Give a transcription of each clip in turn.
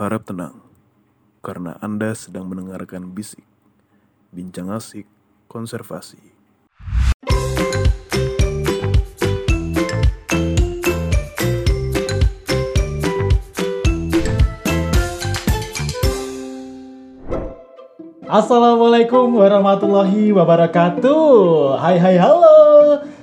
Harap tenang, karena Anda sedang mendengarkan bisik, bincang asik, konservasi. Assalamualaikum warahmatullahi wabarakatuh Hai hai halo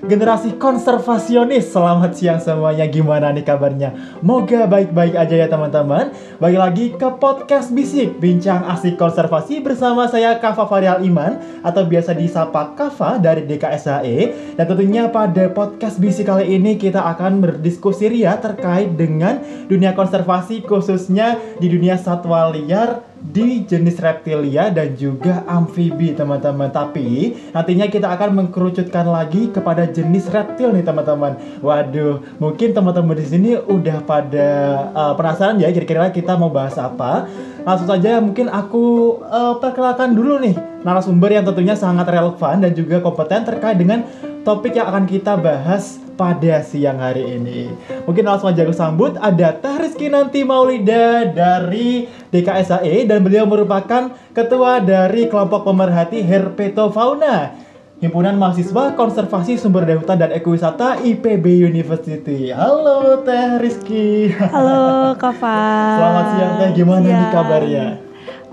Generasi konservasionis. Selamat siang semuanya. Gimana nih kabarnya? Moga baik-baik aja ya teman-teman. Balik lagi ke podcast Bisik Bincang asik konservasi bersama saya Kafa Farial Iman Atau biasa disapa Kafa dari DKSHE Dan tentunya pada podcast Bisik kali ini Kita akan berdiskusi ria terkait dengan dunia konservasi Khususnya di dunia satwa liar di jenis reptilia dan juga amfibi teman-teman. Tapi nantinya kita akan mengkerucutkan lagi kepada jenis reptil nih teman-teman. Waduh mungkin teman-teman di sini udah pada uh, penasaran ya kira-kira kita mau bahas apa? Langsung saja mungkin aku uh, perkenalkan dulu nih narasumber yang tentunya sangat relevan dan juga kompeten terkait dengan topik yang akan kita bahas pada siang hari ini. Mungkin langsung aja aku sambut ada Teh Rizky Nanti Maulida dari DKSAE dan beliau merupakan ketua dari kelompok pemerhati Herpetofauna. Himpunan Mahasiswa Konservasi Sumber Daya Hutan dan Ekowisata IPB University. Halo Teh Rizky. Halo Kafa. Selamat siang Teh, gimana nih Siang. kabarnya?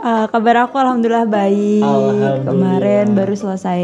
Uh, kabar aku alhamdulillah baik. Alhamdulillah. Kemarin baru selesai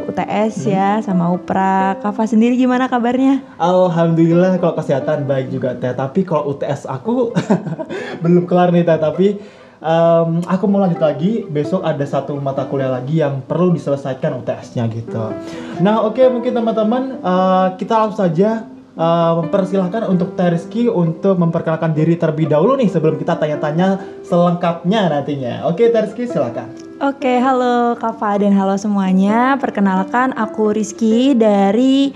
UTS ya sama UPRA. Kafa sendiri gimana kabarnya? Alhamdulillah kalau kesehatan baik juga teh. Tapi kalau UTS aku belum kelar nih teh. Tapi em, aku mau lanjut lagi. Besok ada satu mata kuliah lagi yang perlu diselesaikan UTS-nya gitu. Nah oke mungkin teman-teman eh, kita langsung saja mempersilahkan untuk Teh Rizky untuk memperkenalkan diri terlebih dahulu nih sebelum kita tanya-tanya selengkapnya nantinya. Oke Teh Rizky silakan. Oke, halo Kafa dan halo semuanya. Perkenalkan aku Rizky dari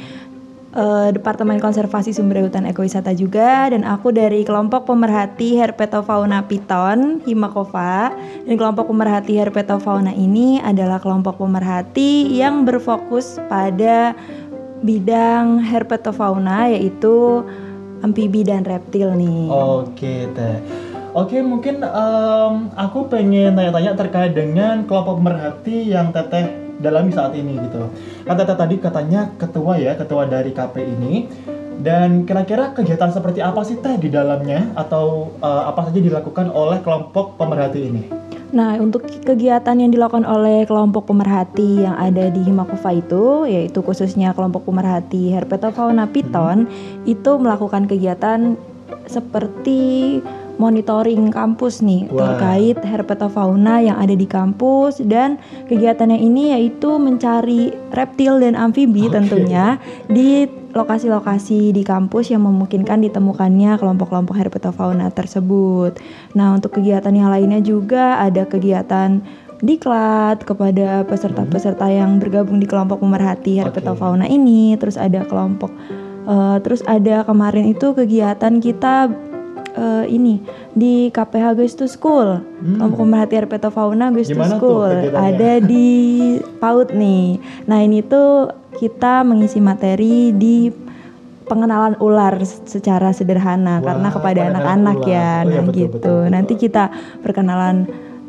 eh, Departemen Konservasi Sumber Hutan Ekowisata juga dan aku dari kelompok pemerhati Herpetofauna Piton Himakova dan kelompok pemerhati Herpetofauna ini adalah kelompok pemerhati yang berfokus pada bidang herpetofauna yaitu amfibi dan reptil nih. Oke teh. Oke mungkin em, aku pengen tanya-tanya terkait dengan kelompok pemerhati yang teteh dalami saat ini gitu. Kan teteh tadi katanya ketua ya, ketua dari KP ini. Dan kira-kira kegiatan seperti apa sih teh di dalamnya atau eh, apa saja dilakukan oleh kelompok pemerhati ini? Nah, untuk kegiatan yang dilakukan oleh kelompok pemerhati yang ada di Himakova itu, yaitu khususnya kelompok pemerhati Herpetofauna Piton, itu melakukan kegiatan seperti monitoring kampus nih Wah. terkait herpetofauna yang ada di kampus dan kegiatannya ini yaitu mencari reptil dan amfibi Oke. tentunya di lokasi-lokasi di kampus yang memungkinkan ditemukannya kelompok-kelompok herpetofauna tersebut. Nah, untuk kegiatan yang lainnya juga ada kegiatan diklat kepada peserta-peserta yang bergabung di kelompok pemerhati herpetofauna ini. Terus ada kelompok eh, terus ada kemarin itu kegiatan kita eh, ini di KPH Goes to School. Hmm. Kelompok pemerhati herpetofauna Goes to School. Ada di PAUD nih. Nah, ini tuh kita mengisi materi di pengenalan ular secara sederhana Wah, karena kepada anak-anak ya. Oh iya, nah, betul, gitu. betul, betul. Nanti kita perkenalan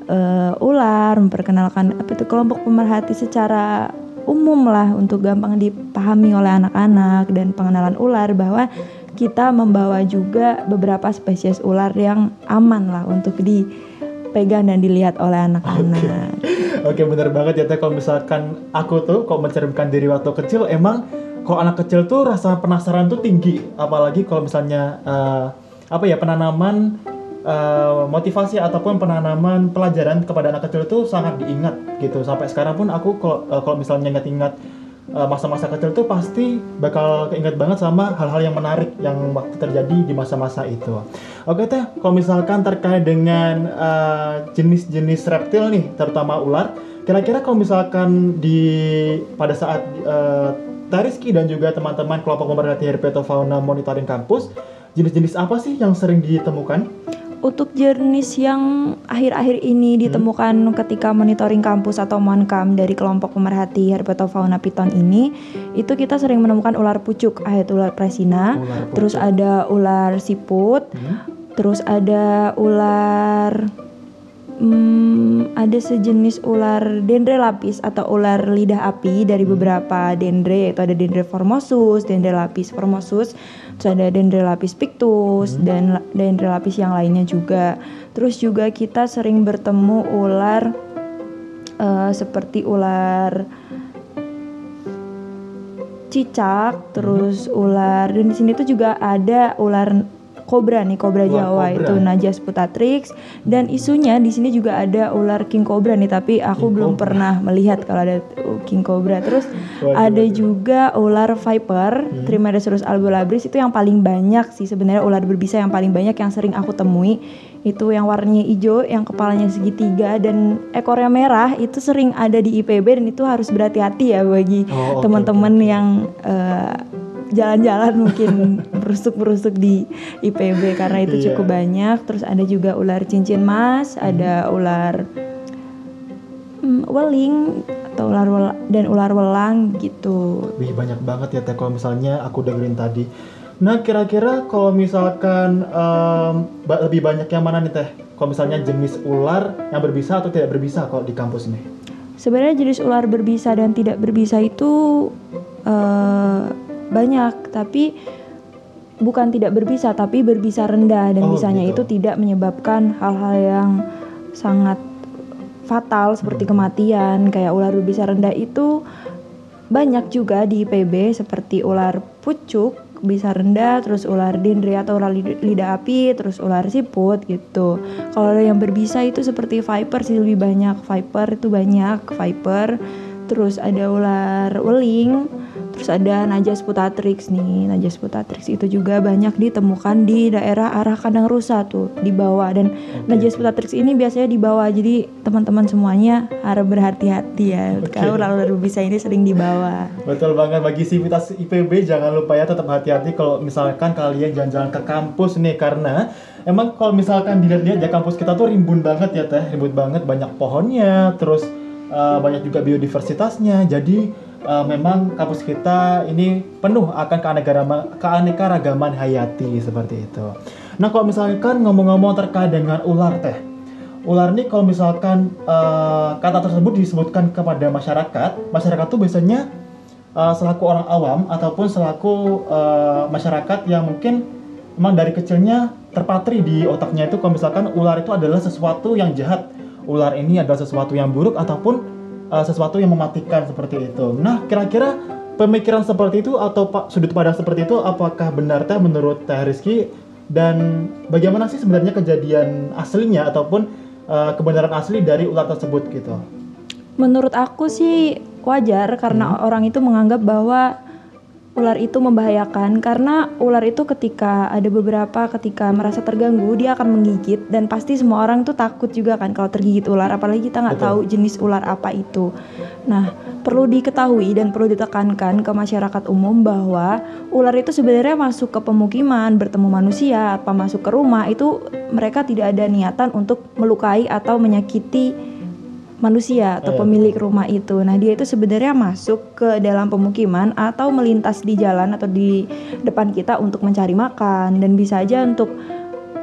eh, ular, memperkenalkan apa itu kelompok pemerhati secara umum lah untuk gampang dipahami oleh anak-anak dan pengenalan ular bahwa kita membawa juga beberapa spesies ular yang aman lah untuk dipegang dan dilihat oleh anak-anak. Oke. Bener banget ya teh. Kalau misalkan aku tuh kalau mencerminkan diri waktu kecil emang kalau anak kecil tuh rasa penasaran tuh tinggi. Apalagi kalau misalnya eh, apa ya penanaman eh, motivasi ataupun penanaman pelajaran kepada anak kecil itu sangat diingat gitu. Sampai sekarang pun aku kalau eh, kalau misalnya ingat-ingat masa-masa kecil tuh pasti bakal keinget banget sama hal-hal yang menarik yang waktu terjadi di masa-masa itu. Oke teh, kalau misalkan terkait dengan eh, jenis-jenis reptil nih, terutama ular, kira-kira kalau misalkan di pada saat eh, Teh Rizky dan juga teman-teman kelompok pemerhati herpetofauna monitoring kampus, jenis-jenis apa sih yang sering ditemukan? Untuk jenis yang akhir-akhir ini ditemukan ketika monitoring kampus atau monkam dari kelompok pemerhati herpetofauna piton ini, itu kita sering menemukan ular pucuk, yaitu ular presina, Ular terus ada ular siput, Hmm? Terus ada ular hmm, ada sejenis ular dendre lapis atau ular lidah api dari beberapa dendre yaitu ada dendre formosus, dendre lapis formosus, terus ada dendre lapis pictus dan la- dendre lapis yang lainnya juga. Terus juga kita sering bertemu ular eh, seperti ular cicak, terus ular dan di sini tuh juga ada ular kobra nih, kobra Ular Jawa kobra. itu Najas putatrix dan isunya di sini juga ada ular king cobra nih, tapi aku King belum cobra. pernah melihat kalau ada uh, king cobra. Terus Waduh, ada waduh. juga ular viper, Trimeresurus albolabris itu yang paling banyak sih sebenarnya ular berbisa yang paling banyak yang sering aku temui itu yang warnanya hijau, yang kepalanya segitiga dan ekornya merah itu sering ada di IPB dan itu harus berhati-hati ya bagi Oh, teman-teman yang eh, jalan-jalan mungkin berusuk-berusuk di IPB karena itu Iya. cukup banyak. Terus ada juga ular cincin mas, ada ular hmm, weling atau ular wel- dan ular welang gitu. Wih banyak banget ya teh kalau misalnya aku dengerin tadi. Nah kira-kira kalau misalkan ba- lebih banyak yang mana nih teh? Kalau misalnya jenis ular yang berbisa atau tidak berbisa kalau di kampus nih? Sebenarnya jenis ular berbisa dan tidak berbisa itu eh, banyak, tapi bukan tidak berbisa, tapi berbisa rendah dan Oh, bisanya gitu. itu tidak menyebabkan hal-hal yang sangat fatal seperti kematian. Kayak ular berbisa rendah itu banyak juga di IPB seperti ular pucuk bisa rendah, terus ular dendre atau ular lid- lidah api, terus ular siput gitu. Kalau yang berbisa itu seperti viper sih lebih banyak. Viper itu banyak, viper. Terus ada ular weling, terus ada Najas putatrix nih. Najas putatrix itu juga banyak ditemukan di daerah arah kandang rusa tuh di bawah dan Najas putatrix ini biasanya di bawah. Jadi teman-teman semuanya harus berhati-hati ya. Oke. Kalau ular berbisa ini sering di bawah. Betul banget bagi sivitas IPB jangan lupa ya tetap hati-hati kalau misalkan kalian jalan-jalan ke kampus nih karena emang kalau misalkan dilihat-lihat ya kampus kita tuh rimbun banget ya teh rimbun banget banyak pohonnya terus uh, banyak juga biodiversitasnya jadi uh, memang kampus kita ini penuh akan keanekaragaman, hayati seperti itu. Nah kalau misalkan ngomong-ngomong terkait dengan ular teh ular ini kalau misalkan eh, kata tersebut disebutkan kepada masyarakat, masyarakat tuh biasanya eh, selaku orang awam ataupun selaku eh, masyarakat yang mungkin memang dari kecilnya terpatri di otaknya itu kalau misalkan ular itu adalah sesuatu yang jahat, ular ini adalah sesuatu yang buruk ataupun eh, sesuatu yang mematikan seperti itu. Nah, kira-kira pemikiran seperti itu atau pa- sudut pandang seperti itu apakah benar teh menurut Teh Rizky dan bagaimana sih sebenarnya kejadian aslinya ataupun eh, kebenaran asli dari ular tersebut gitu. Menurut aku sih wajar karena orang itu menganggap bahwa ular itu membahayakan karena ular itu ketika ada beberapa ketika merasa terganggu dia akan menggigit dan pasti semua orang tuh takut juga kan kalau tergigit ular apalagi kita nggak tahu jenis ular apa itu. Nah perlu diketahui dan perlu ditekankan ke masyarakat umum bahwa ular itu sebenarnya masuk ke pemukiman bertemu manusia apa masuk ke rumah itu mereka tidak ada niatan untuk melukai atau menyakiti manusia atau Iya, pemilik rumah itu. Nah, dia itu sebenarnya masuk ke dalam pemukiman atau melintas di jalan atau di depan kita untuk mencari makan dan bisa aja untuk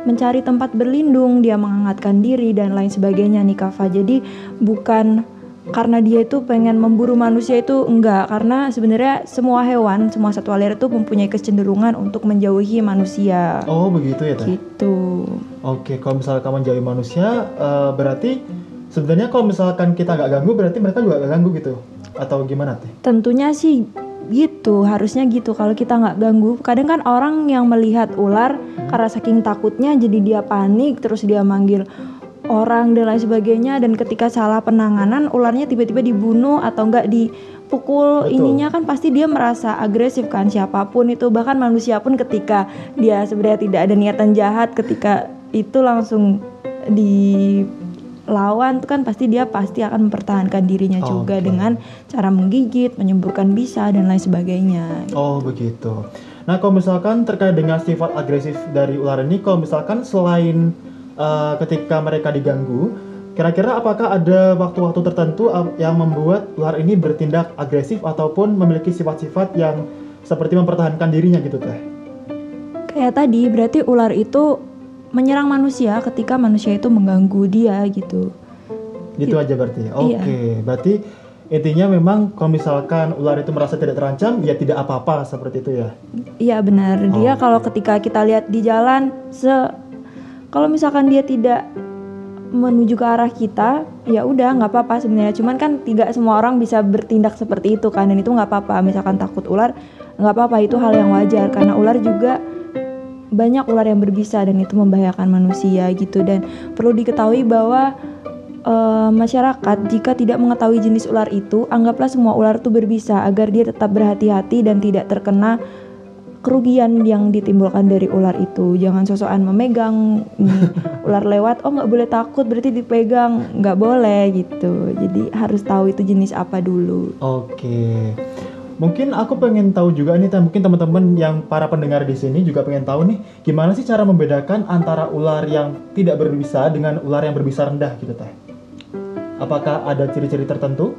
mencari tempat berlindung, dia menghangatkan diri dan lain sebagainya nih Kafa. Jadi bukan karena dia itu pengen memburu manusia itu enggak karena sebenarnya semua hewan, semua satwa liar itu mempunyai kecenderungan untuk menjauhi manusia. Oh begitu ya teh. Gitu. Oke, kalau misalkan kamu menjauhi manusia, eh, berarti sebenarnya kalau misalkan kita nggak ganggu, berarti mereka juga nggak ganggu gitu, atau gimana teh? Tentunya sih gitu, harusnya gitu. Kalau kita nggak ganggu, kadang kan orang yang melihat ular karena saking takutnya jadi dia panik, terus dia manggil orang dan lain sebagainya. Dan ketika salah penanganan, ularnya tiba-tiba dibunuh atau enggak dipukul Betul. ininya kan pasti dia merasa agresif kan siapa pun itu bahkan manusia pun ketika dia sebenarnya tidak ada niatan jahat ketika itu langsung dilawan tuh kan pasti dia pasti akan mempertahankan dirinya juga Oke. dengan cara menggigit, menyemburkan bisa dan lain sebagainya. Oh begitu. Nah kalau misalkan terkait dengan sifat agresif dari ular ini, kalau misalkan selain eh, ketika mereka diganggu, kira-kira apakah ada waktu-waktu tertentu eh, yang membuat ular ini bertindak agresif ataupun memiliki sifat-sifat yang seperti mempertahankan dirinya gitu teh? Kayak tadi berarti ular itu menyerang manusia ketika manusia itu mengganggu dia gitu. Gitu aja berarti. Oke, Iya. berarti intinya memang kalau misalkan ular itu merasa tidak terancam, ya tidak apa-apa seperti itu ya. Iya benar. Dia Oh, kalau ketika kita lihat di jalan se kalau misalkan dia tidak menuju ke arah kita, ya udah nggak apa-apa sebenarnya. Cuman kan tidak semua orang bisa bertindak seperti itu kan dan itu nggak apa-apa. Misalkan takut ular, nggak apa-apa itu hal yang wajar karena ular juga banyak ular yang berbisa dan itu membahayakan manusia gitu. Dan perlu diketahui bahwa eh, masyarakat jika tidak mengetahui jenis ular itu anggaplah semua ular itu berbisa agar dia tetap berhati-hati dan tidak terkena kerugian yang ditimbulkan dari ular itu. Jangan sosokan memegang nih, ular lewat oh nggak boleh takut berarti dipegang. Nggak boleh gitu. Jadi harus tahu itu jenis apa dulu. Oke. Mungkin aku pengen tahu juga nih, mungkin teman-teman yang para pendengar di sini juga pengen tahu nih, gimana sih cara membedakan antara ular yang tidak berbisa dengan ular yang berbisa rendah gitu, Teh? Apakah ada ciri-ciri tertentu?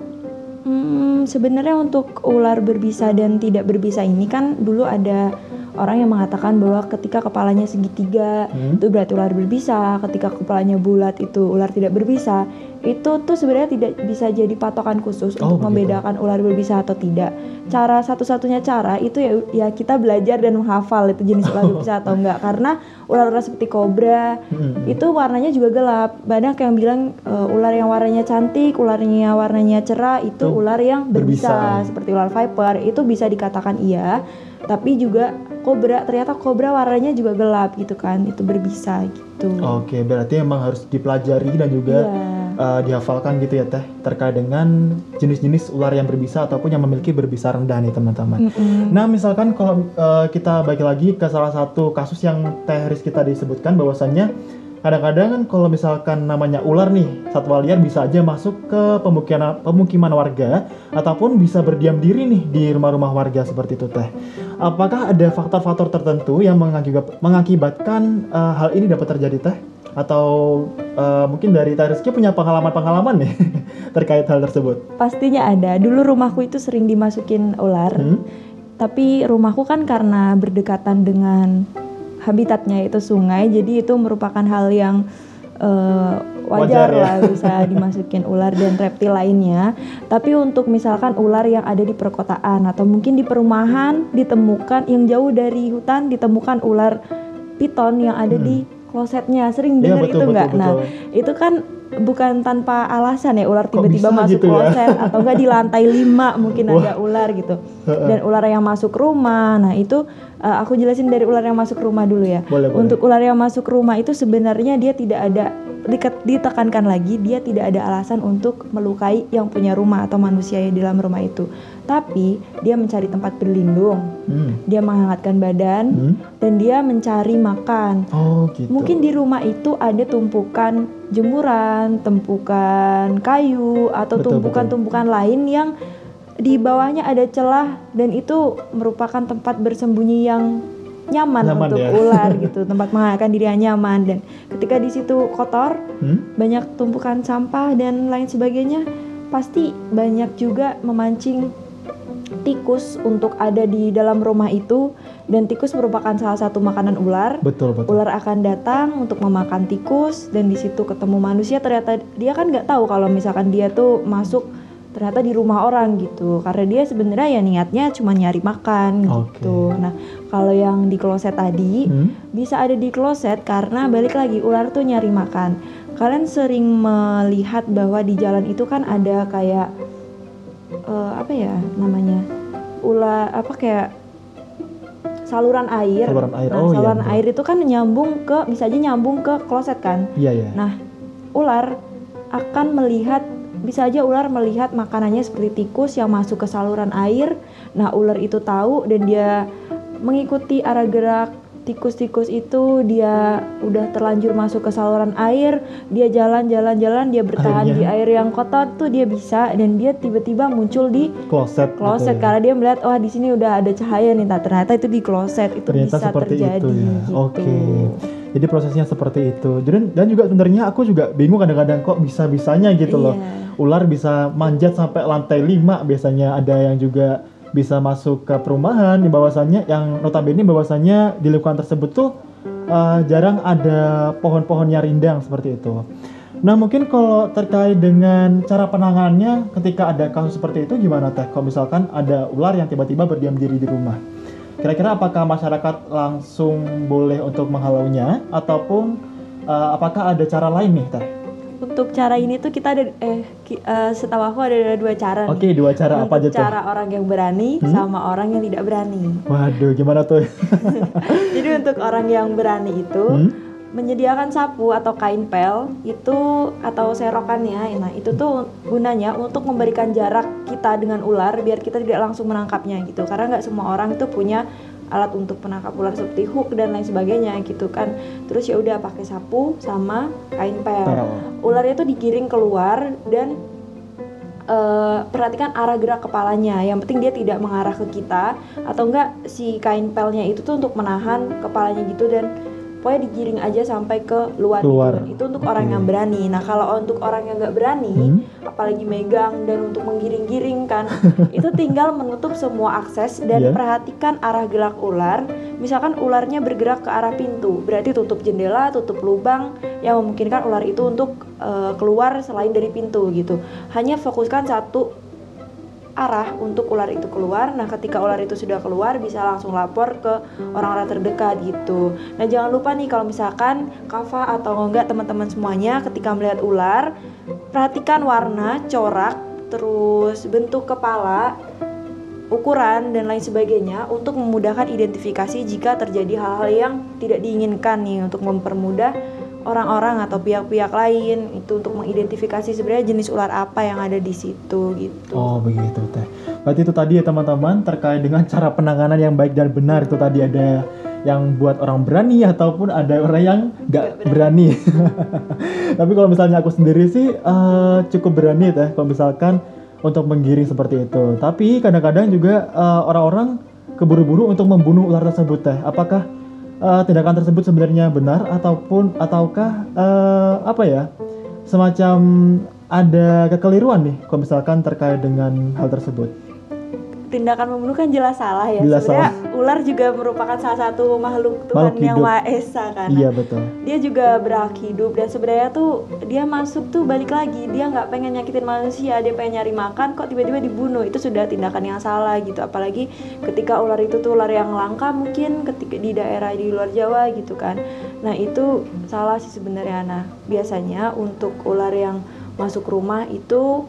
Hmm, sebenarnya untuk ular berbisa dan tidak berbisa ini kan dulu ada orang yang mengatakan bahwa ketika kepalanya segitiga Hmm. itu berarti ular berbisa, ketika kepalanya bulat itu ular tidak berbisa. Itu tuh sebenarnya tidak bisa jadi patokan khusus Oh, untuk begitu. membedakan ular berbisa atau tidak. Cara satu-satunya cara itu ya ya kita belajar dan menghafal itu jenis ular berbisa atau enggak karena ular-ular seperti kobra Hmm. itu warnanya juga gelap. Banyak yang bilang e, ular yang warnanya cantik, ularnya warnanya cerah itu Tuh, ular yang berbisa. berbisa, seperti ular viper itu bisa dikatakan iya. Tapi juga kobra ternyata kobra warnanya juga gelap gitu kan. Itu berbisa gitu. Oke, berarti memang harus dipelajari dan juga Iya. Uh, dihafalkan gitu ya, Teh, terkait dengan jenis-jenis ular yang berbisa ataupun yang memiliki berbisa rendah nih, teman-teman. Mm-mm. Nah, misalkan kalau uh, kita balik lagi ke salah satu kasus yang Teh Riz kita disebutkan bahwasannya kadang-kadang kan kalau misalkan namanya ular nih, satwa liar bisa aja masuk ke pemukiman pemukiman warga ataupun bisa berdiam diri nih di rumah-rumah warga seperti itu, Teh. Apakah ada faktor-faktor tertentu yang mengakibat- mengakibatkan uh, hal ini dapat terjadi, Teh? Atau uh, mungkin dari Teh Rizky punya pengalaman-pengalaman nih terkait hal tersebut? Pastinya ada. Dulu rumahku itu sering dimasukin ular. Hmm? Tapi rumahku kan karena berdekatan dengan habitatnya itu sungai, jadi itu merupakan hal yang eh, Wajar wajar, ya. lah bisa dimasukin ular dan reptil lainnya. Tapi untuk misalkan ular yang ada di perkotaan atau mungkin di perumahan ditemukan yang jauh dari hutan ditemukan ular piton yang ada di klosetnya, sering Iya, dengar betul, itu nggak? Nah, itu kan bukan tanpa alasan ya ular tiba-tiba masuk gitu ya? kloset atau enggak di lantai lima mungkin Wah. ada ular gitu dan ular yang masuk rumah nah itu uh, aku jelasin dari ular yang masuk rumah dulu ya Boleh, boleh. untuk ular yang masuk rumah itu sebenarnya dia tidak ada ditekankan lagi dia tidak ada alasan untuk melukai yang punya rumah atau manusia yang di dalam rumah itu tapi dia mencari tempat berlindung Hmm. dia menghangatkan badan Hmm? dan dia mencari makan Oh, gitu. Mungkin di rumah itu ada tumpukan jemuran, tumpukan kayu, atau tumpukan-tumpukan lain yang di bawahnya ada celah dan itu merupakan tempat bersembunyi yang nyaman, Nyaman untuk ya. ular gitu, tempat menghangatkan diri yang nyaman dan ketika di situ kotor, Hmm? banyak tumpukan sampah dan lain sebagainya, pasti banyak juga memancing tikus untuk ada di dalam rumah itu dan tikus merupakan salah satu makanan ular. Betul, betul. Ular akan datang untuk memakan tikus dan di situ ketemu manusia ternyata dia kan nggak tahu kalau misalkan dia tuh masuk ternyata di rumah orang gitu karena dia sebenarnya ya niatnya cuma nyari makan Oke. gitu. Nah kalau yang di kloset tadi Hmm? bisa ada di kloset karena balik lagi ular tuh nyari makan. Kalian sering melihat bahwa di jalan itu kan ada kayak eh, apa ya namanya ular apa kayak saluran air. Saluran air. Nah, Oh, iya, saluran betul. air itu kan nyambung ke bisa aja nyambung ke kloset kan. Iya, iya. Nah, ular akan melihat bisa aja ular melihat makanannya seperti tikus yang masuk ke saluran air. Nah, ular itu tahu dan dia mengikuti arah gerak tikus-tikus itu dia udah terlanjur masuk ke saluran air, dia jalan-jalan-jalan, dia bertahan Akhirnya. di air yang kotor tuh dia bisa dan dia tiba-tiba muncul di kloset. kloset gitu ya. karena dia melihat wah di sini udah ada cahaya nih Nah, ternyata itu di kloset itu Ternyata bisa terjadi itu ya. gitu. Oke. Jadi prosesnya seperti itu. Dan dan juga sebenarnya aku juga bingung kadang-kadang kok bisa-bisanya gitu loh. Iya. Ular bisa manjat sampai lantai 5 biasanya ada yang juga bisa masuk ke perumahan di bahwasannya yang notabene bahwasannya di lingkungan tersebut tuh eh, jarang ada pohon-pohonnya rindang seperti itu. Nah mungkin kalau terkait dengan cara penanganannya ketika ada kasus seperti itu gimana teh? Kalau misalkan ada ular yang tiba-tiba berdiam diri di rumah, kira-kira apakah masyarakat langsung boleh untuk menghalaunya ataupun eh, apakah ada cara lain nih teh? Untuk cara ini tuh kita ada eh ki- eh, setahu aku ada dua cara. Oke dua cara apa aja tuh? cara orang yang berani sama orang yang tidak berani. Waduh gimana tuh? Jadi untuk orang yang berani itu Hmm? Menyediakan sapu atau kain pel itu atau serokannya. Nah, itu tuh gunanya untuk memberikan jarak kita dengan ular biar kita tidak langsung menangkapnya gitu. Karena nggak semua orang itu punya alat untuk menangkap ular seperti hook dan lain sebagainya gitu kan. Terus ya udah pakai sapu sama kain pel. Ularnya tuh digiring keluar dan eh, perhatikan arah gerak kepalanya. Yang penting dia tidak mengarah ke kita atau enggak si kain pelnya itu tuh untuk menahan kepalanya gitu dan pokoknya digiring aja sampai ke luar, gitu. Itu untuk orang yang berani. Nah kalau untuk orang yang nggak berani, Hmm? apalagi megang dan untuk menggiring-giring kan, itu tinggal menutup semua akses dan Iya. perhatikan arah gerak ular. Misalkan ularnya bergerak ke arah pintu, berarti tutup jendela, tutup lubang yang memungkinkan ular itu untuk eh, keluar selain dari pintu gitu. Hanya fokuskan satu arah untuk ular itu keluar. Nah, ketika ular itu sudah keluar bisa langsung lapor ke orang-orang terdekat gitu. Nah, jangan lupa nih kalau misalkan Kava atau enggak teman-teman semuanya ketika melihat ular, perhatikan warna, corak, terus bentuk kepala, ukuran dan lain sebagainya untuk memudahkan identifikasi jika terjadi hal-hal yang tidak diinginkan nih untuk mempermudah orang-orang atau pihak-pihak lain itu untuk mengidentifikasi sebenarnya jenis ular apa yang ada di situ gitu. Oh begitu teh. Berarti itu tadi ya teman-teman terkait dengan cara penanganan yang baik dan benar itu tadi ada yang buat orang berani ataupun ada orang yang nggak berani. Tapi kalau misalnya aku sendiri sih eh, cukup berani teh kalau misalkan untuk menggiring seperti itu. Tapi kadang-kadang juga eh, orang-orang keburu-buru untuk membunuh ular tersebut teh. Apakah eh, tindakan tersebut sebenarnya benar ataupun ataukah eh, apa ya semacam ada kekeliruan nih kalau misalkan terkait dengan hal tersebut. Tindakan membunuh kan jelas salah ya. Jelas sebenarnya ular juga merupakan salah satu makhluk Tuhan Makhluk yang hidup. Maha Esa kan. Iya betul. Dia juga berhak hidup dan sebenarnya tuh dia masuk tuh balik lagi dia nggak pengen nyakitin manusia dia pengen nyari makan kok tiba-tiba dibunuh itu sudah tindakan yang salah gitu apalagi ketika ular itu tuh ular yang langka mungkin ketika di daerah di luar Jawa gitu kan nah itu salah sih sebenarnya nah biasanya untuk ular yang masuk rumah itu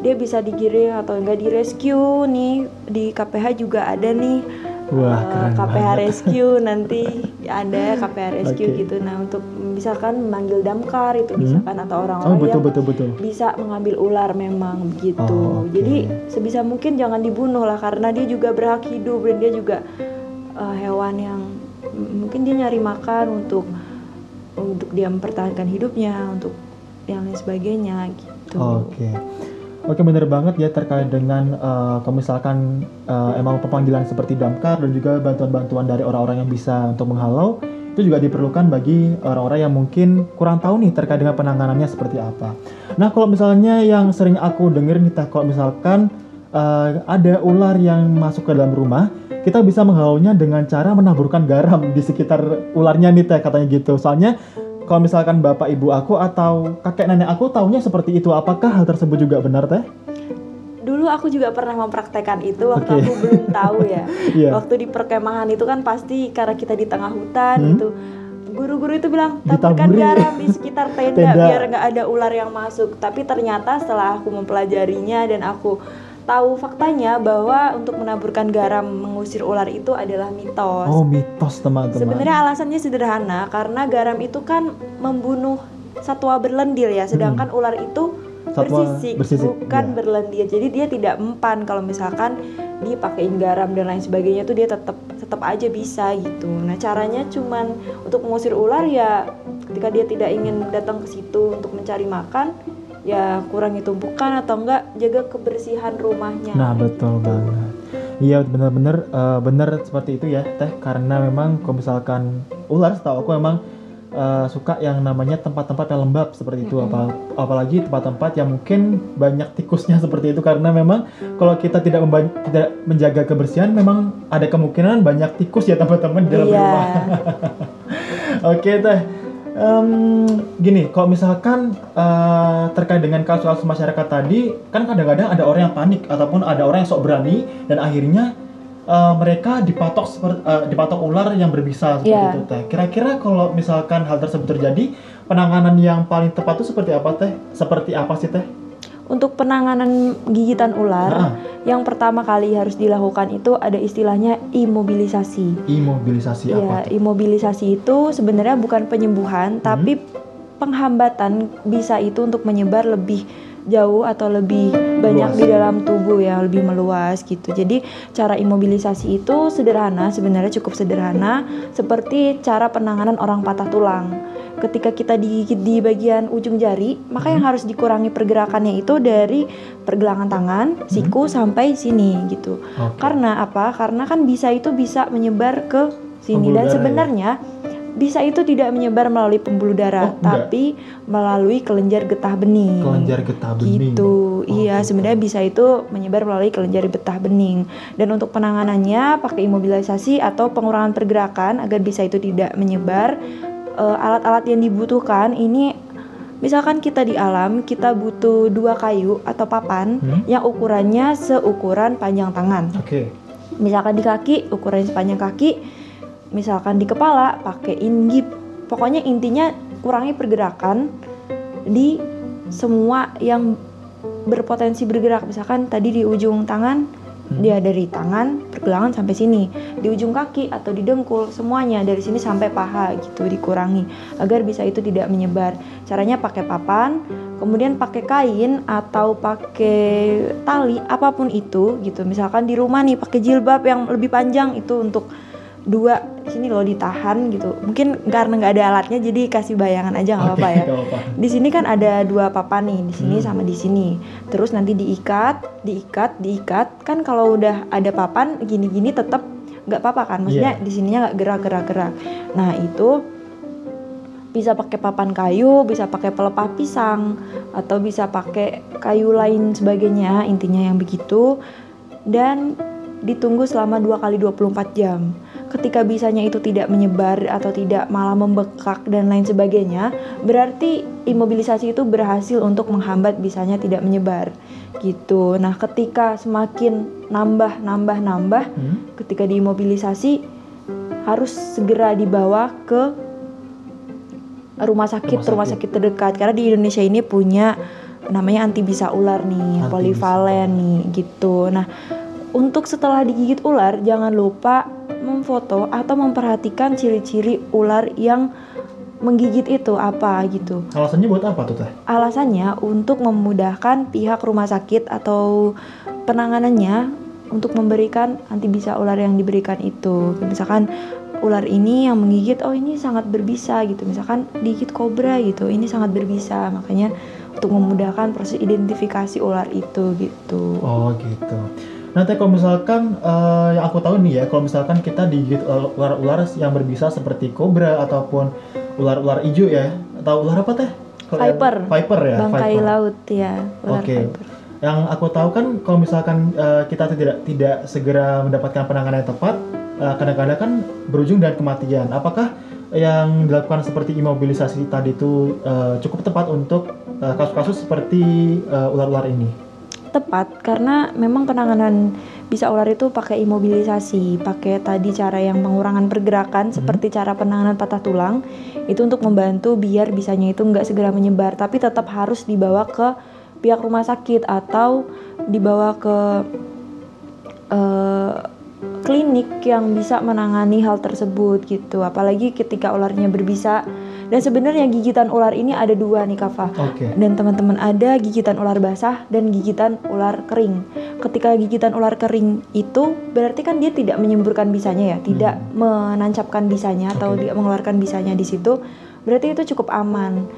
dia bisa digiring atau enggak di rescue nih di KPH juga ada nih Wah, eh, keren KPH banget. rescue nanti ada KPH rescue Oke. gitu nah untuk misalkan memanggil damkar itu bisa Hmm. kan atau Oh orang-orang betul yang betul betul. bisa mengambil ular memang begitu Oh, oke. jadi sebisa mungkin jangan dibunuh lah karena dia juga berhak hidup dan dia juga eh, hewan yang mungkin dia nyari makan untuk untuk dia mempertahankan hidupnya untuk yang lain sebagainya gitu Oke. Oke bener banget ya terkait dengan eh, kalau misalkan eh, emang pemanggilan seperti damkar dan juga bantuan-bantuan dari orang-orang yang bisa untuk menghalau itu juga diperlukan bagi orang-orang yang mungkin kurang tahu nih terkait dengan penanganannya seperti apa. Nah kalau misalnya yang sering aku denger nih kalau misalkan eh, ada ular yang masuk ke dalam rumah, kita bisa menghalaunya dengan cara menaburkan garam di sekitar ularnya nih Teh katanya gitu. Soalnya kalau misalkan bapak ibu aku atau kakek nenek aku taunya seperti itu, apakah hal tersebut juga benar teh? dulu aku juga pernah mempraktekkan itu waktu Oke. aku belum tahu ya Iya. waktu di perkemahan itu kan pasti karena kita di tengah hutan Hmm. gitu guru-guru itu bilang taburkan garam di sekitar tenda, Tenda. biar nggak ada ular yang masuk tapi ternyata setelah aku mempelajarinya dan aku tahu faktanya bahwa untuk menaburkan garam mengusir ular itu adalah mitos Oh mitos teman-teman. Sebenarnya alasannya sederhana karena garam itu kan membunuh satwa berlendir ya, sedangkan ular itu Hmm. Satwa bersisik, bersisik, bukan iya. berlendir. Jadi dia tidak mempan kalau misalkan dipakein garam dan lain sebagainya tuh dia tetap tetap aja bisa gitu. Nah, caranya cuman untuk mengusir ular ya ketika dia tidak ingin datang ke situ untuk mencari makan ya kurangi tumpukan atau enggak jaga kebersihan rumahnya. Nah betul banget. Iya benar-benar eh, benar seperti itu ya teh karena memang kalau misalkan ular setahu aku memang eh, suka yang namanya tempat-tempat yang lembab seperti itu apa apalagi tempat-tempat yang mungkin banyak tikusnya seperti itu karena memang kalau kita tidak memba- tidak menjaga kebersihan memang ada kemungkinan banyak tikus ya teman-teman di dalam Iya. rumah. Oke teh. Em, gini, kalau misalkan eh, terkait dengan kasus-kasus masyarakat tadi, kan kadang-kadang ada orang yang panik ataupun ada orang yang sok berani dan akhirnya eh, mereka dipatok seperti eh, dipatok ular yang berbisa seperti Iya. itu teh. Kira-kira kalau misalkan hal tersebut terjadi, penanganan yang paling tepat itu seperti apa teh? Seperti apa sih teh? Untuk penanganan gigitan ular, Ah, yang pertama kali harus dilakukan itu ada istilahnya imobilisasi. imobilisasi apa? Ya, tuh? imobilisasi itu sebenarnya bukan penyembuhan, Hmm. tapi penghambatan bisa itu untuk menyebar lebih jauh atau lebih banyak Luas. di dalam tubuh ya, lebih meluas gitu. Jadi cara imobilisasi itu sederhana, sebenarnya cukup sederhana, seperti cara penanganan orang patah tulang. Ketika kita digigit di bagian ujung jari, maka yang harus dikurangi pergerakannya itu dari pergelangan tangan, siku sampai sini gitu. Oke. Karena apa? Karena kan bisa itu bisa menyebar ke sini Pembuluh dan ya? sebenarnya bisa itu tidak menyebar melalui pembuluh darah, Oh, enggak. tapi melalui kelenjar getah bening. Kelenjar getah bening. Gitu. Iya, Oke. sebenarnya bisa itu menyebar melalui kelenjar getah bening. Dan untuk penanganannya pakai imobilisasi atau pengurangan pergerakan agar bisa itu tidak menyebar. Eh, alat-alat yang dibutuhkan ini misalkan kita di alam kita butuh dua kayu atau papan Hmm? yang ukurannya seukuran panjang tangan Oke. misalkan di kaki ukuran sepanjang kaki misalkan di kepala pakai inggip pokoknya intinya kurangi pergerakan di semua yang berpotensi bergerak misalkan tadi di ujung tangan Hmm. dia dari tangan pergelangan sampai sini. Di ujung kaki atau di dengkul semuanya dari sini sampai paha gitu dikurangi agar bisa itu tidak menyebar. Caranya pakai papan kemudian pakai kain atau pakai tali apa pun itu gitu. Misalkan di rumah nih pakai jilbab yang lebih panjang itu untuk dua sini loh ditahan gitu. Mungkin karena nggak ada alatnya jadi kasih bayangan aja nggak apa-apa ya. di sini kan ada dua papan nih di sini Hmm. sama di sini. Terus nanti diikat diikat diikat. Kan kalau udah ada papan gini-gini tetap nggak apa-apa kan? Maksudnya Iya. di sininya nggak gerak-gerak gerak nah itu bisa pakai papan kayu bisa pakai pelepah pisang atau bisa pakai kayu lain sebagainya intinya yang begitu. Dan ditunggu selama 2 kali 24 jam ketika bisanya itu tidak menyebar atau tidak malah membekak dan lain sebagainya berarti imobilisasi itu berhasil untuk menghambat bisanya tidak menyebar. Gitu. Nah ketika semakin nambah nambah nambah Hmm? ketika diimobilisasi harus segera dibawa ke rumah sakit Rumah rumah sakit. sakit terdekat. Karena di Indonesia ini punya namanya anti bisa ular nih Anti polivalen nih gitu. Nah untuk setelah digigit ular jangan lupa memfoto atau memperhatikan ciri-ciri ular yang menggigit itu apa gitu Alasannya buat apa tuh teh? alasannya untuk memudahkan pihak rumah sakit atau penanganannya untuk memberikan anti bisa ular yang diberikan itu. Misalkan ular ini yang menggigit, oh ini sangat berbisa gitu. Misalkan digigit kobra gitu, ini sangat berbisa. Makanya untuk memudahkan proses identifikasi ular itu gitu. Oh gitu. Nanti kalau misalkan eh, yang aku tahu nih ya, kalau misalkan kita digigit ular-ular yang berbisa seperti kobra ataupun ular-ular hijau ya, atau ular apa teh? Yang- Viper. Viper ya. Bangkai viper. laut ya, ular Oke. viper. Yang aku tahu kan kalau misalkan eh, kita tidak tidak segera mendapatkan penanganan yang tepat, eh, kadang-kadang kan berujung dengan kematian. Apakah yang dilakukan seperti imobilisasi tadi itu eh, cukup tepat untuk kasus-kasus seperti eh, ular-ular ini? Tepat karena memang penanganan bisa ular itu pakai imobilisasi, pakai tadi cara yang pengurangan pergerakan seperti cara penanganan patah tulang itu untuk membantu biar bisanya itu nggak segera menyebar, tapi tetap harus dibawa ke pihak rumah sakit atau dibawa ke eh, klinik yang bisa menangani hal tersebut gitu. Apalagi ketika ularnya berbisa dan sebenarnya gigitan ular ini ada dua nih Kafa Oke. dan teman-teman ada gigitan ular basah dan gigitan ular kering. Ketika gigitan ular kering itu berarti kan dia tidak menyemburkan bisanya ya, tidak menancapkan bisanya atau Oke. tidak mengeluarkan bisanya di situ. Berarti itu cukup aman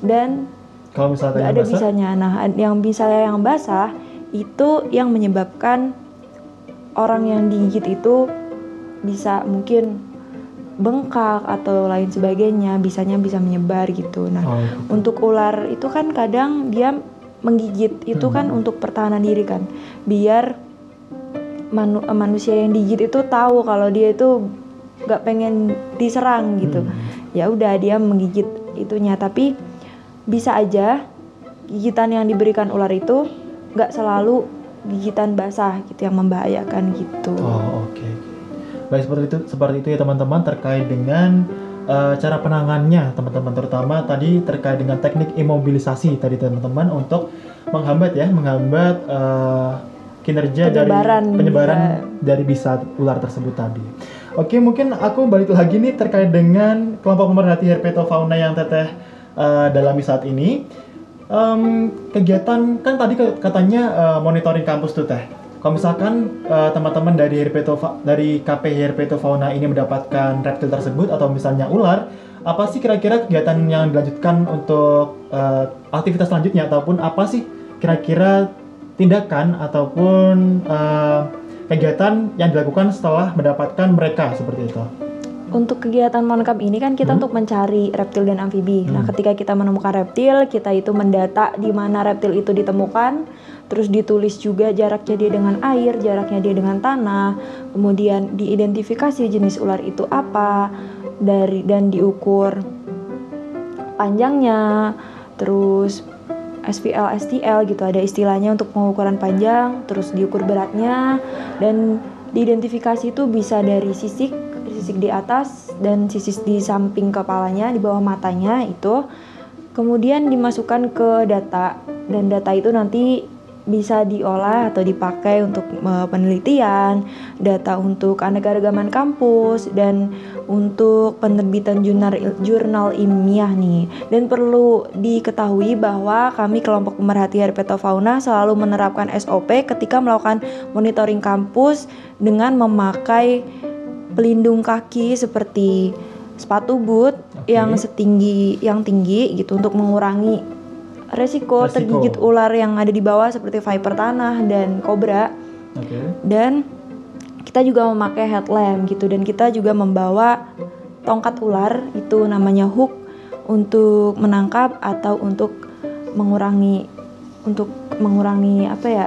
dan Kalau yang ada basah, bisanya. Nah, yang misalnya yang basah itu yang menyebabkan orang yang digigit itu bisa mungkin bengkak atau lain sebagainya, bisanya bisa menyebar gitu. Nah, Oh, gitu. untuk ular itu kan kadang dia menggigit itu kan Hmm. untuk pertahanan diri kan biar manu- eh, manusia yang digigit itu tahu kalau dia itu nggak pengen diserang gitu Hmm. ya udah dia menggigit itunya tapi bisa aja gigitan yang diberikan ular itu nggak selalu gigitan basah gitu yang membahayakan gitu. Oh oke. Baik seperti itu seperti itu ya teman-teman terkait dengan eh, cara penanganannya teman-teman terutama tadi terkait dengan teknik imobilisasi tadi teman-teman untuk menghambat ya menghambat eh, kinerja Penyebaran dari penyebaran bisa. dari bisa ular tersebut tadi. Oke mungkin aku balik lagi nih terkait dengan kelompok pemerhati herpetofauna yang teteh eh, dalami saat ini. Em, kegiatan kan tadi katanya eh, monitoring kampus tuh teh. Kalau misalkan eh, teman-teman dari herpetova dari KP herpetofauna ini mendapatkan reptil tersebut atau misalnya ular, apa sih kira-kira kegiatan yang dilanjutkan untuk eh, aktivitas selanjutnya ataupun apa sih kira-kira tindakan ataupun eh, kegiatan yang dilakukan setelah mendapatkan mereka seperti itu? Untuk kegiatan monkap ini kan kita Hmm. untuk mencari reptil dan amfibi. Nah, Hmm. ketika kita menemukan reptil, kita itu mendata di mana reptil itu ditemukan, terus ditulis juga jaraknya dia dengan air, jaraknya dia dengan tanah, kemudian diidentifikasi jenis ular itu apa dari dan diukur panjangnya, terus SPL, STL gitu ada istilahnya untuk pengukuran panjang, terus diukur beratnya. Dan diidentifikasi itu bisa dari sisik, sisik di atas dan sisik di samping kepalanya, di bawah matanya itu. Kemudian dimasukkan ke data dan data itu nanti bisa diolah atau dipakai untuk eh, penelitian, data untuk anekaragaman kampus dan untuk penerbitan jurnal jurnal ilmiah nih. Dan perlu diketahui bahwa kami kelompok pemerhati herpetofauna selalu menerapkan SOP ketika melakukan monitoring kampus dengan memakai pelindung kaki seperti sepatu boot Oke. yang setinggi yang tinggi gitu untuk mengurangi resiko, Resiko. tergigit ular yang ada di bawah seperti viper tanah dan kobra. Oke. dan kita juga memakai headlamp gitu. Dan kita juga membawa tongkat ular itu namanya hook untuk menangkap atau untuk mengurangi untuk mengurangi apa ya?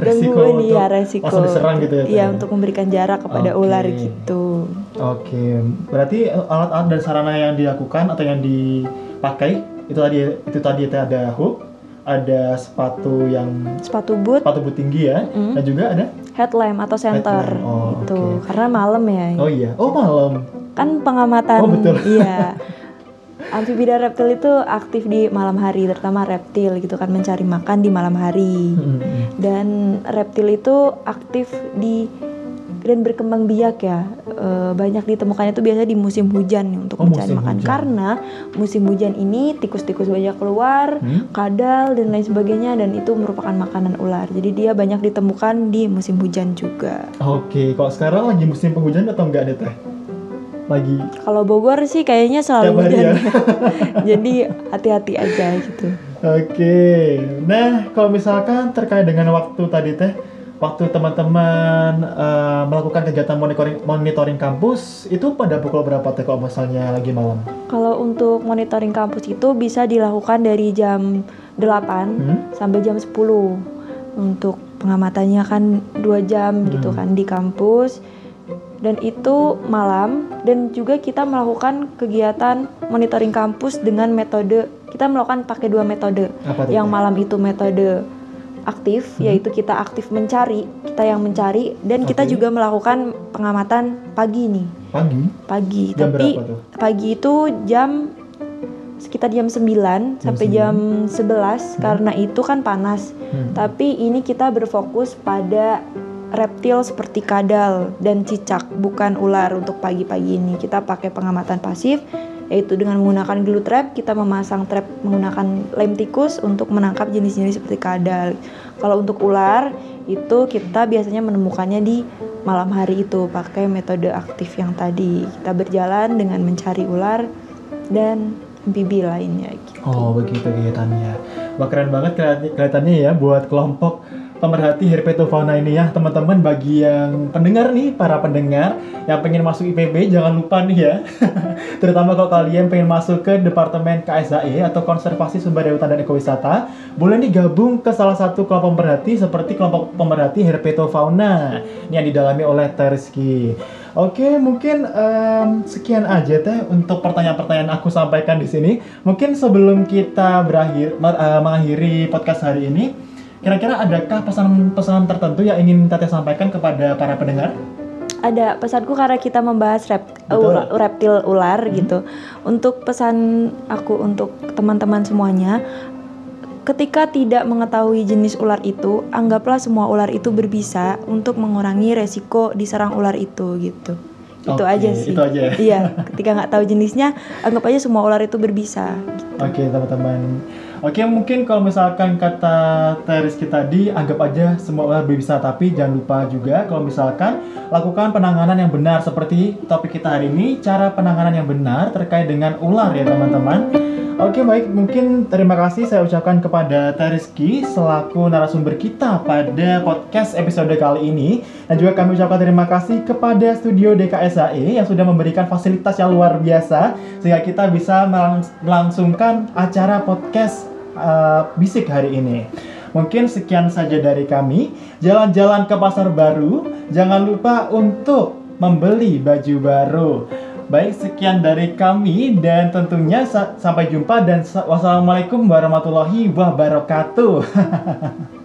Resiko gangguan ya resiko. langsung diserang gitu ya, iya untuk memberikan jarak kepada Oke. ular gitu. Oke, berarti alat-alat dan sarana yang dilakukan atau yang dipakai itu tadi itu tadi itu ada hook, ada sepatu yang sepatu boot. sepatu boot tinggi ya, Mm. dan juga ada? Headlamp atau center Headlamp, oh, itu oke. karena malam ya. Oh iya, oh malam, kan pengamatan Oh, betul. iya. Amfibi dan reptil itu aktif di malam hari terutama reptil gitu kan mencari makan di malam hari. Dan reptil itu aktif di dan berkembang biak ya Eh, banyak ditemukannya itu biasanya di musim hujan nih untuk Oh, mencari makan hujan. karena musim hujan ini tikus-tikus banyak keluar Hmm? kadal dan lain sebagainya dan itu merupakan makanan ular jadi dia banyak ditemukan di musim hujan juga Oke, kalau sekarang lagi musim penghujan atau enggak nih teh? Lagi Kalau Bogor sih kayaknya selalu hujan. ya? Jadi hati-hati aja gitu. Oke, nah kalau misalkan terkait dengan waktu tadi teh, waktu teman-teman eh, melakukan kegiatan monitoring monitoring kampus itu pada pukul berapa teh kalau misalnya lagi malam? Kalau untuk monitoring kampus itu bisa dilakukan dari jam 8 Hmm? sampai jam 10. Untuk pengamatannya kan 2 jam gitu Hmm. kan di kampus. Dan itu malam dan juga kita melakukan kegiatan monitoring kampus dengan metode kita melakukan pakai dua metode. Yang malam itu metode aktif, Hmm. yaitu kita aktif mencari, kita yang mencari, dan kita Oke. juga melakukan pengamatan pagi nih, Pagi? pagi. Jam Tapi pagi itu jam sekitar jam 9 sampai 9. jam 11 karena itu kan panas. Hmm. Tapi ini kita berfokus pada reptil seperti kadal dan cicak, bukan ular untuk pagi-pagi ini. Kita pakai pengamatan pasif yaitu dengan menggunakan glue trap, kita memasang trap menggunakan lem tikus untuk menangkap jenis-jenis seperti kadal. Kalau untuk ular itu kita biasanya menemukannya di malam hari itu pakai metode aktif yang tadi. Kita berjalan dengan mencari ular dan amfibi lainnya gitu. Oh begitu kegiatannya. Wah keren banget kelihatan- kelihatannya ya buat kelompok pemerhati herpetofauna ini ya teman-teman. Bagi yang pendengar nih para pendengar yang pengen masuk IPB jangan lupa nih ya. Terutama kalau kalian pengen masuk ke departemen KSAE atau konservasi sumber daya hutan dan ekowisata boleh nih gabung ke salah satu kelompok pemerhati seperti kelompok pemerhati herpetofauna. Ini yang didalami oleh Terski Oke, mungkin em, sekian aja teh untuk pertanyaan-pertanyaan aku sampaikan di sini. Mungkin sebelum kita berakhir eh, mengakhiri podcast hari ini, kira-kira adakah pesan-pesan tertentu yang ingin Teteh sampaikan kepada para pendengar? Ada pesanku karena kita membahas rep, Betul. ul- reptil ular gitu. Untuk pesan aku untuk teman-teman semuanya, ketika tidak mengetahui jenis ular itu, anggaplah semua ular itu berbisa untuk mengurangi resiko diserang ular itu gitu. Itu aja sih. itu aja ya. Iya, ketika nggak tahu jenisnya, anggap aja semua ular itu berbisa. Oke teman-teman. Oke mungkin kalau misalkan kata Teris kita tadi anggap aja semua ular berbisa tapi jangan lupa juga kalau misalkan lakukan penanganan yang benar seperti topik kita hari ini cara penanganan yang benar terkait dengan ular ya teman-teman. Oke baik mungkin terima kasih saya ucapkan kepada Teriski selaku narasumber kita pada podcast episode kali ini dan juga kami ucapkan terima kasih kepada studio DKSAE yang sudah memberikan fasilitas yang luar biasa sehingga kita bisa melangs- melangsungkan acara podcast uh, bisik hari ini. Mungkin sekian saja dari kami. Jalan-jalan ke pasar baru, jangan lupa untuk membeli baju baru. Baik, sekian dari kami dan tentunya sa- sampai jumpa dan sa- wassalamualaikum warahmatullahi wabarakatuh.